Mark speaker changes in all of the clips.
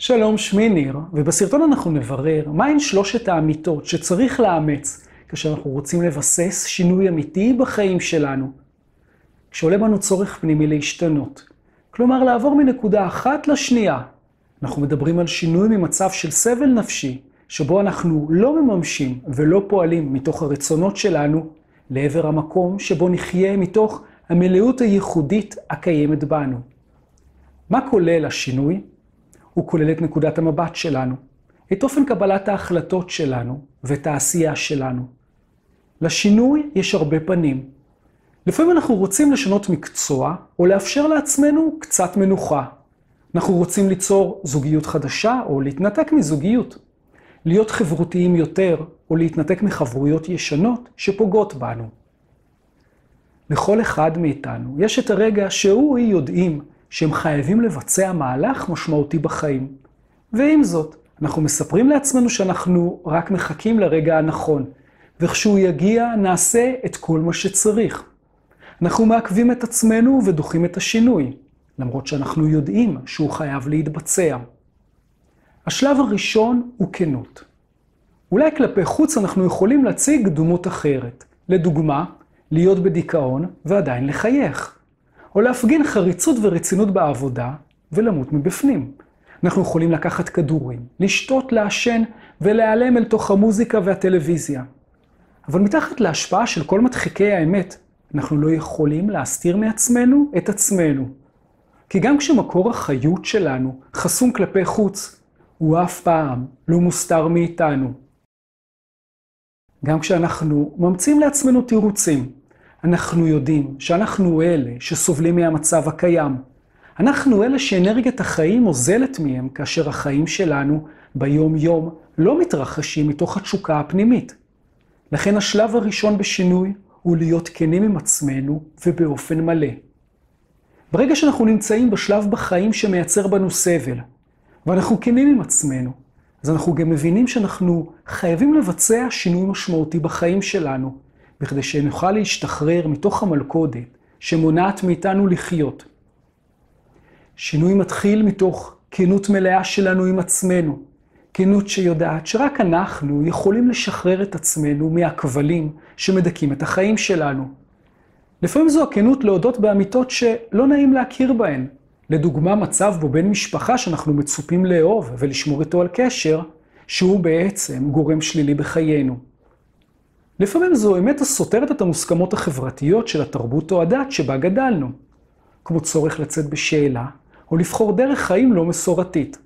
Speaker 1: שלום, שמי ניר, ובסרטון אנחנו נברר מהן שלושת האמיתות שצריך לאמץ כאשר אנחנו רוצים לבסס שינוי אמיתי בחיים שלנו. כשעולה בנו צורך פנימי להשתנות, כלומר לעבור מנקודה אחת לשנייה. אנחנו מדברים על שינוי ממצב של סבל נפשי, שבו אנחנו לא מממשים ולא פועלים מתוך הרצונות שלנו, לעבר המקום שבו נחיה מתוך המלאות הייחודית הקיימת בנו. מה כולל השינוי? הוא כולל את נקודת המבט שלנו, את אופן קבלת ההחלטות שלנו ואת העשייה שלנו. לשינוי יש הרבה פנים. לפעמים אנחנו רוצים לשנות מקצוע או לאפשר לעצמנו קצת מנוחה. אנחנו רוצים ליצור זוגיות חדשה או להתנתק מזוגיות. להיות חברותיים יותר או להתנתק מחברויות ישנות שפוגעות בנו. לכל אחד מאיתנו יש את הרגע שהוא היא יודעים שהם חייבים לבצע מהלך משמעותי בחיים. ועם זאת, אנחנו מספרים לעצמנו שאנחנו רק מחכים לרגע הנכון, וכשהוא יגיע נעשה את כל מה שצריך. אנחנו מעכבים את עצמנו ודוחים את השינוי, למרות שאנחנו יודעים שהוא חייב להתבצע. השלב הראשון הוא כנות. אולי כלפי חוץ אנחנו יכולים להציג דמות אחרת. לדוגמה, להיות בדיכאון ועדיין לחייך. או להפגין חריצות ורצינות בעבודה ולמות מבפנים. אנחנו יכולים לקחת כדורים, לשתות, לעשן ולהיעלם אל תוך המוזיקה והטלוויזיה. אבל מתחת להשפעה של כל מדחיקי האמת, אנחנו לא יכולים להסתיר מעצמנו את עצמנו. כי גם כשמקור החיות שלנו חסום כלפי חוץ, הוא אף פעם לא מוסתר מאיתנו. גם כשאנחנו ממציאים לעצמנו תירוצים, אנחנו יודעים שאנחנו אלה שסובלים מהמצב הקיים. אנחנו אלה שאנרגיית החיים עוזלת מהם כאשר החיים שלנו ביום-יום לא מתרחשים מתוך התשוקה הפנימית. לכן השלב הראשון בשינוי הוא להיות כנים עם עצמנו ובאופן מלא. ברגע שאנחנו נמצאים בשלב בחיים שמייצר בנו סבל, ואנחנו כנים עם עצמנו, אז אנחנו גם מבינים שאנחנו חייבים לבצע שינוי משמעותי בחיים שלנו, בכדי שנוכל להשתחרר מתוך המלכודת שמונעת מאיתנו לחיות. שינוי מתחיל מתוך כנות מלאה שלנו עם עצמנו, כנות שיודעת שרק אנחנו יכולים לשחרר את עצמנו מהכבלים שמדכאים את החיים שלנו. לפעמים זו הכנות להודות באמיתות שלא נעים להכיר בהן. לדוגמה, מצב בו בן משפחה שאנחנו מצופים לאהוב ולשמור איתו על קשר, שהוא בעצם גורם שלילי בחיינו. לפעמים זו אמת הסותרת את המוסכמות החברתיות של התרבות או הדת שבה גדלנו, כמו צורך לצאת בשאלה, או לבחור דרך חיים לא מסורתית.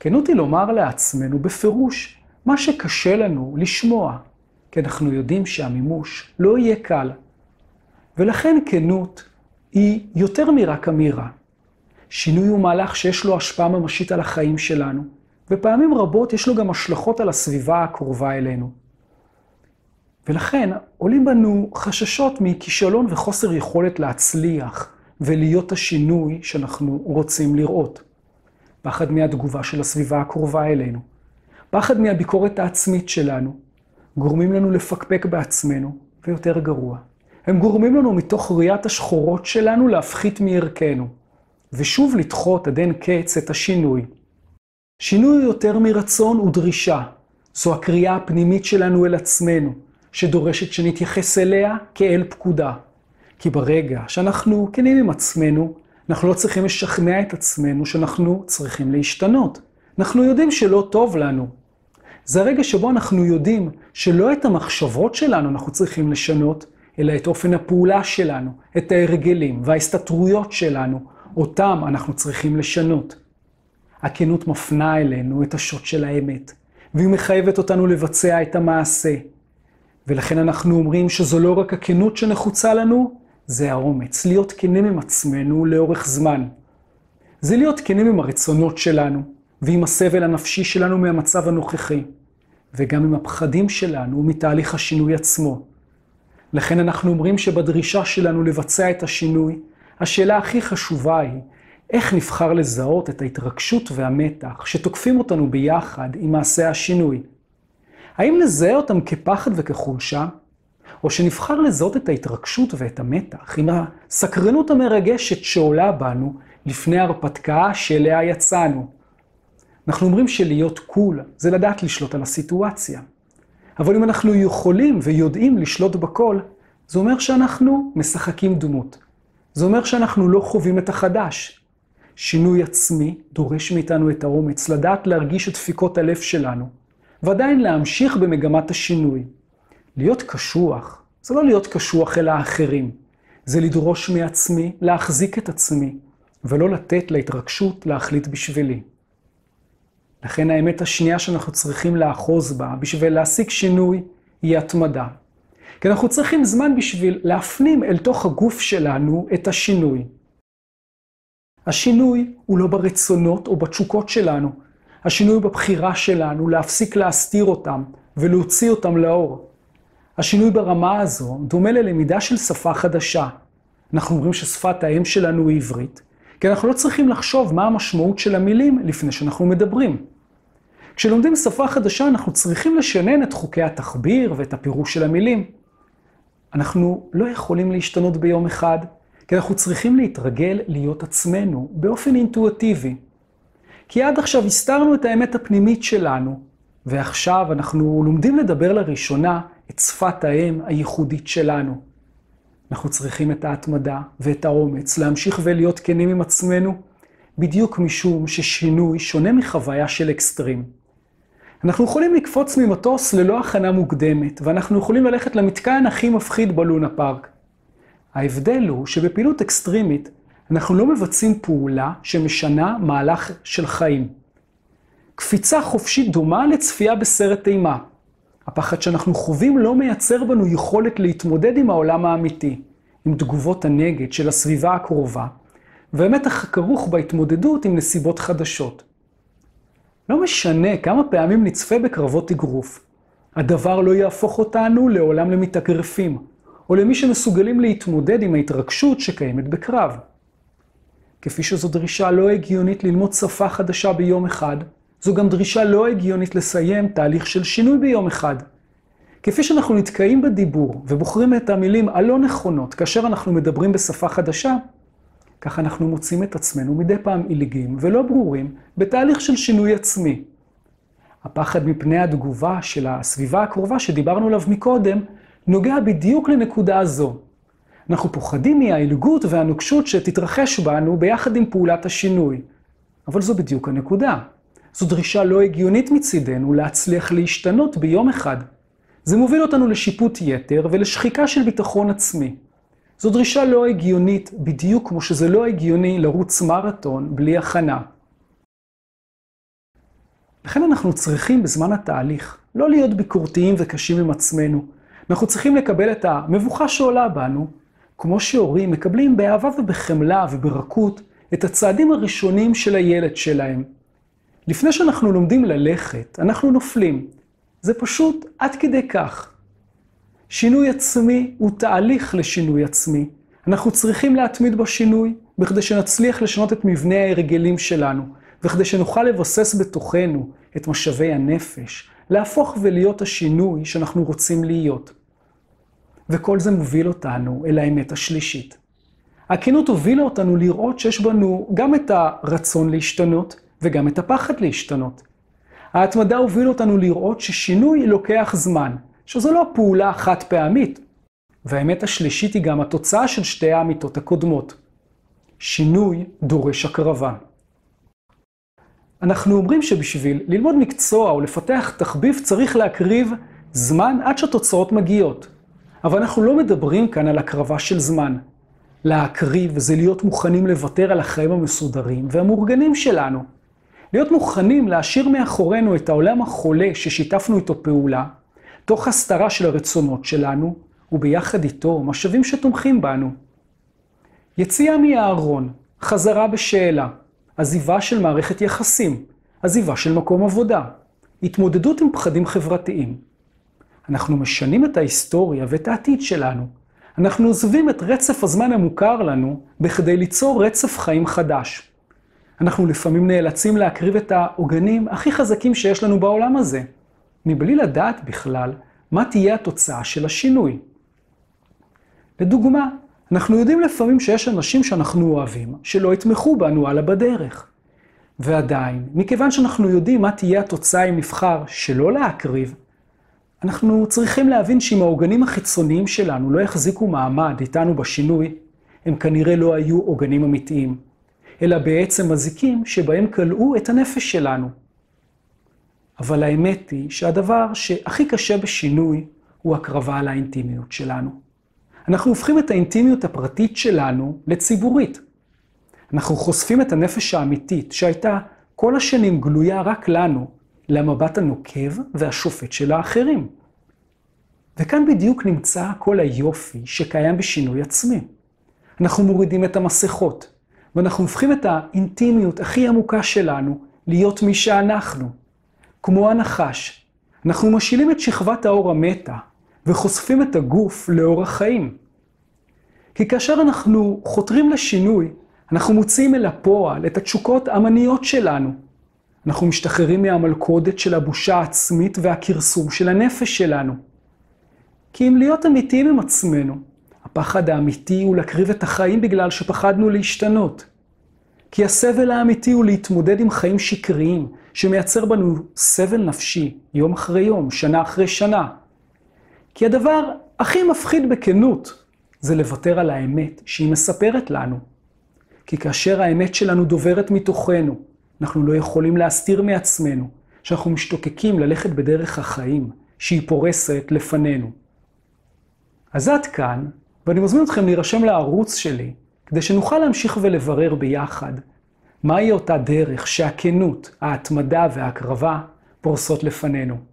Speaker 1: כנות היא לומר לעצמנו בפירוש מה שקשה לנו לשמוע, כי אנחנו יודעים שהמימוש לא יהיה קל. ולכן כנות היא יותר מרק אמירה. שינוי הוא מהלך שיש לו השפעה ממשית על החיים שלנו, ופעמים רבות יש לו גם השלכות על הסביבה הקרובה אלינו. ולכן עולים בנו חששות מכישלון וחוסר יכולת להצליח ולהיות השינוי שאנחנו רוצים לראות. פחד מהתגובה של הסביבה הקרובה אלינו. פחד מהביקורת העצמית שלנו. גורמים לנו לפקפק בעצמנו, ויותר גרוע. הם גורמים לנו מתוך ראיית השחורות שלנו להפחית מערכנו, ושוב לדחות עד אין קץ את השינוי. שינוי יותר מרצון ודרישה. זו הקריאה הפנימית שלנו אל עצמנו, שדורשת שנתייחס אליה כאל פקודה. כי ברגע שאנחנו כנים עם עצמנו, אנחנו לא צריכים לשכנע את עצמנו שאנחנו צריכים להשתנות. אנחנו יודעים שלא טוב לנו. זה הרגע שבו אנחנו יודעים שלא את המחשבות שלנו אנחנו צריכים לשנות, אלא את אופן הפעולה שלנו, את ההרגלים וההסתתרויות שלנו, אותם אנחנו צריכים לשנות. הכנות מפנה אלינו את השוט של האמת, והיא מחייבת אותנו לבצע את המעשה, ולכן אנחנו אומרים שזו לא רק הכנות שנחוצה לנו, זה האומץ, להיות כנים עם עצמנו לאורך זמן. זה להיות כנים עם הרצונות שלנו, ועם הסבל הנפשי שלנו מהמצב הנוכחי, וגם עם הפחדים שלנו מתהליך השינוי עצמו. לכן אנחנו אומרים שבדרישה שלנו לבצע את השינוי, השאלה הכי חשובה היא, איך נבחר לזהות את ההתרגשות והמתח שתוקפים אותנו ביחד עם מעשה השינוי? האם נזהה אותם כפחד וכחולשה, או שנבחר לזהות את ההתרגשות ואת המתח עם הסקרנות המרגשת שעולה בנו לפני ההרפתקה שאליה יצאנו? אנחנו אומרים שלהיות קול זה לדעת לשלוט על הסיטואציה. אבל אם אנחנו יכולים ויודעים לשלוט בכל, זה אומר שאנחנו משחקים דמות. זה אומר שאנחנו לא חווים את החדש. שינוי עצמי דורש מאיתנו את האומץ לדעת להרגיש את דפיקות הלב שלנו, ועדיין להמשיך במגמת השינוי. להיות קשוח, זה לא להיות קשוח אל האחרים, זה לדרוש מעצמי להחזיק את עצמי, ולא לתת להתרגשות להחליט בשבילי. לכן האמת השנייה שאנחנו צריכים לאחוז בה בשביל להשיג שינוי היא התמדה. כי אנחנו צריכים זמן בשביל להפנים אל תוך הגוף שלנו את השינוי. השינוי הוא לא ברצונות או בתשוקות שלנו, השינוי בבחירה שלנו להפסיק להסתיר אותם ולהוציא אותם לאור. השינוי ברמה הזו דומה ללמידה של שפה חדשה. אנחנו אומרים ששפת האם שלנו היא עברית, כי אנחנו לא צריכים לחשוב מה המשמעות של המילים לפני שאנחנו מדברים. כשלומדים שפה חדשה אנחנו צריכים לשנן את חוקי התחביר ואת הפירוש של המילים. אנחנו לא יכולים להשתנות ביום אחד, כי אנחנו צריכים להתרגל להיות עצמנו באופן אינטואטיבי. כי עד עכשיו הסתרנו את האמת הפנימית שלנו, ועכשיו אנחנו לומדים לדבר לראשונה את שפת האם הייחודית שלנו. אנחנו צריכים את ההתמדה ואת האומץ להמשיך ולהיות כנים עם עצמנו, בדיוק משום ששינוי שונה מחוויה של אקסטרים. אנחנו יכולים לקפוץ ממטוס ללא הכנה מוקדמת, ואנחנו יכולים ללכת למתקן הכי מפחיד בלונה פארק. ההבדל הוא שבפעילות אקסטרימית אנחנו לא מבצעים פעולה שמשנה מהלך של חיים. קפיצה חופשית דומה לצפייה בסרט אימה. הפחד שאנחנו חווים לא מייצר בנו יכולת להתמודד עם העולם האמיתי, עם תגובות הנגד של הסביבה הקרובה, והמתח הכרוך בהתמודדות עם נסיבות חדשות. לא משנה כמה פעמים נצפה בקרבות אגרוף, הדבר לא יהפוך אותנו לעולם למתאגרפים, או למי שמסוגלים להתמודד עם ההתרגשות שקיימת בקרב. כפי שזו דרישה לא הגיונית ללמוד שפה חדשה ביום אחד, זו גם דרישה לא הגיונית לסיים תהליך של שינוי ביום אחד. כפי שאנחנו נתקעים בדיבור ובוחרים את המילים הלא נכונות כאשר אנחנו מדברים בשפה חדשה, כך אנחנו מוצאים את עצמנו מדי פעם עילגים ולא ברורים בתהליך של שינוי עצמי. הפחד מפני התגובה של הסביבה הקרובה שדיברנו עליו מקודם, נוגע בדיוק לנקודה הזו. אנחנו פוחדים מהעילגות והנוקשות שתתרחש בנו ביחד עם פעולת השינוי. אבל זו בדיוק הנקודה. זו דרישה לא הגיונית מצידנו להצליח להשתנות ביום אחד. זה מוביל אותנו לשיפוט יתר ולשחיקה של ביטחון עצמי. זו דרישה לא הגיונית, בדיוק כמו שזה לא הגיוני לרוץ מרתון בלי הכנה. לכן אנחנו צריכים בזמן התהליך לא להיות ביקורתיים וקשים עם עצמנו. אנחנו צריכים לקבל את המבוכה שעולה בנו, כמו שהורים מקבלים באהבה ובחמלה וברכות את הצעדים הראשונים של הילד שלהם. לפני שאנחנו לומדים ללכת, אנחנו נופלים. זה פשוט עד כדי כך. שינוי עצמי הוא תהליך לשינוי עצמי. אנחנו צריכים להתמיד בשינוי, בכדי שנצליח לשנות את מבנה ההרגלים שלנו, וכדי שנוכל לבסס בתוכנו את משאבי הנפש, להפוך ולהיות השינוי שאנחנו רוצים להיות. וכל זה מוביל אותנו אל האמת השלישית. הכנות הובילה אותנו לראות שיש בנו גם את הרצון להשתנות וגם את הפחד להשתנות. ההתמדה הובילה אותנו לראות ששינוי לוקח זמן, שזו לא פעולה חד פעמית. והאמת השלישית היא גם התוצאה של שתי האמיתות הקודמות. שינוי דורש הקרבה. אנחנו אומרים שבשביל ללמוד מקצוע או לפתח תחביב צריך להקריב זמן עד שהתוצאות מגיעות. אבל אנחנו לא מדברים כאן על הקרבה של זמן. להקריב זה להיות מוכנים לוותר על החיים המסודרים והמאורגנים שלנו. להיות מוכנים להשאיר מאחורינו את העולם החולה ששיתפנו איתו פעולה, תוך הסתרה של הרצונות שלנו, וביחד איתו משאבים שתומכים בנו. יציאה מהארון, חזרה בשאלה, עזיבה של מערכת יחסים, עזיבה של מקום עבודה, התמודדות עם פחדים חברתיים. אנחנו משנים את ההיסטוריה ואת העתיד שלנו. אנחנו עוזבים את רצף הזמן המוכר לנו בכדי ליצור רצף חיים חדש. אנחנו לפעמים נאלצים להקריב את העוגנים הכי חזקים שיש לנו בעולם הזה, מבלי לדעת בכלל מה תהיה התוצאה של השינוי. לדוגמה, אנחנו יודעים לפעמים שיש אנשים שאנחנו אוהבים, שלא יתמכו בנו הלאה בדרך. ועדיין, מכיוון שאנחנו יודעים מה תהיה התוצאה אם נבחר שלא להקריב, אנחנו צריכים להבין שאם העוגנים החיצוניים שלנו לא יחזיקו מעמד איתנו בשינוי, הם כנראה לא היו עוגנים אמיתיים, אלא בעצם מזיקים שבהם כלאו את הנפש שלנו. אבל האמת היא שהדבר שהכי קשה בשינוי הוא הקרבה על האינטימיות שלנו. אנחנו הופכים את האינטימיות הפרטית שלנו לציבורית. אנחנו חושפים את הנפש האמיתית שהייתה כל השנים גלויה רק לנו, למבט הנוקב והשופט של האחרים. וכאן בדיוק נמצא כל היופי שקיים בשינוי עצמי. אנחנו מורידים את המסכות, ואנחנו הופכים את האינטימיות הכי עמוקה שלנו להיות מי שאנחנו. כמו הנחש, אנחנו משילים את שכבת האור המתה, וחושפים את הגוף לאור החיים. כי כאשר אנחנו חותרים לשינוי, אנחנו מוציאים אל הפועל את התשוקות המניות שלנו. אנחנו משתחררים מהמלכודת של הבושה העצמית והכרסום של הנפש שלנו. כי אם להיות אמיתיים עם עצמנו, הפחד האמיתי הוא להקריב את החיים בגלל שפחדנו להשתנות. כי הסבל האמיתי הוא להתמודד עם חיים שקריים, שמייצר בנו סבל נפשי, יום אחרי יום, שנה אחרי שנה. כי הדבר הכי מפחיד בכנות, זה לוותר על האמת שהיא מספרת לנו. כי כאשר האמת שלנו דוברת מתוכנו, אנחנו לא יכולים להסתיר מעצמנו שאנחנו משתוקקים ללכת בדרך החיים שהיא פורסת לפנינו. אז עד כאן, ואני מזמין אתכם להירשם לערוץ שלי, כדי שנוכל להמשיך ולברר ביחד מהי אותה דרך שהכנות, ההתמדה וההקרבה פורסות לפנינו.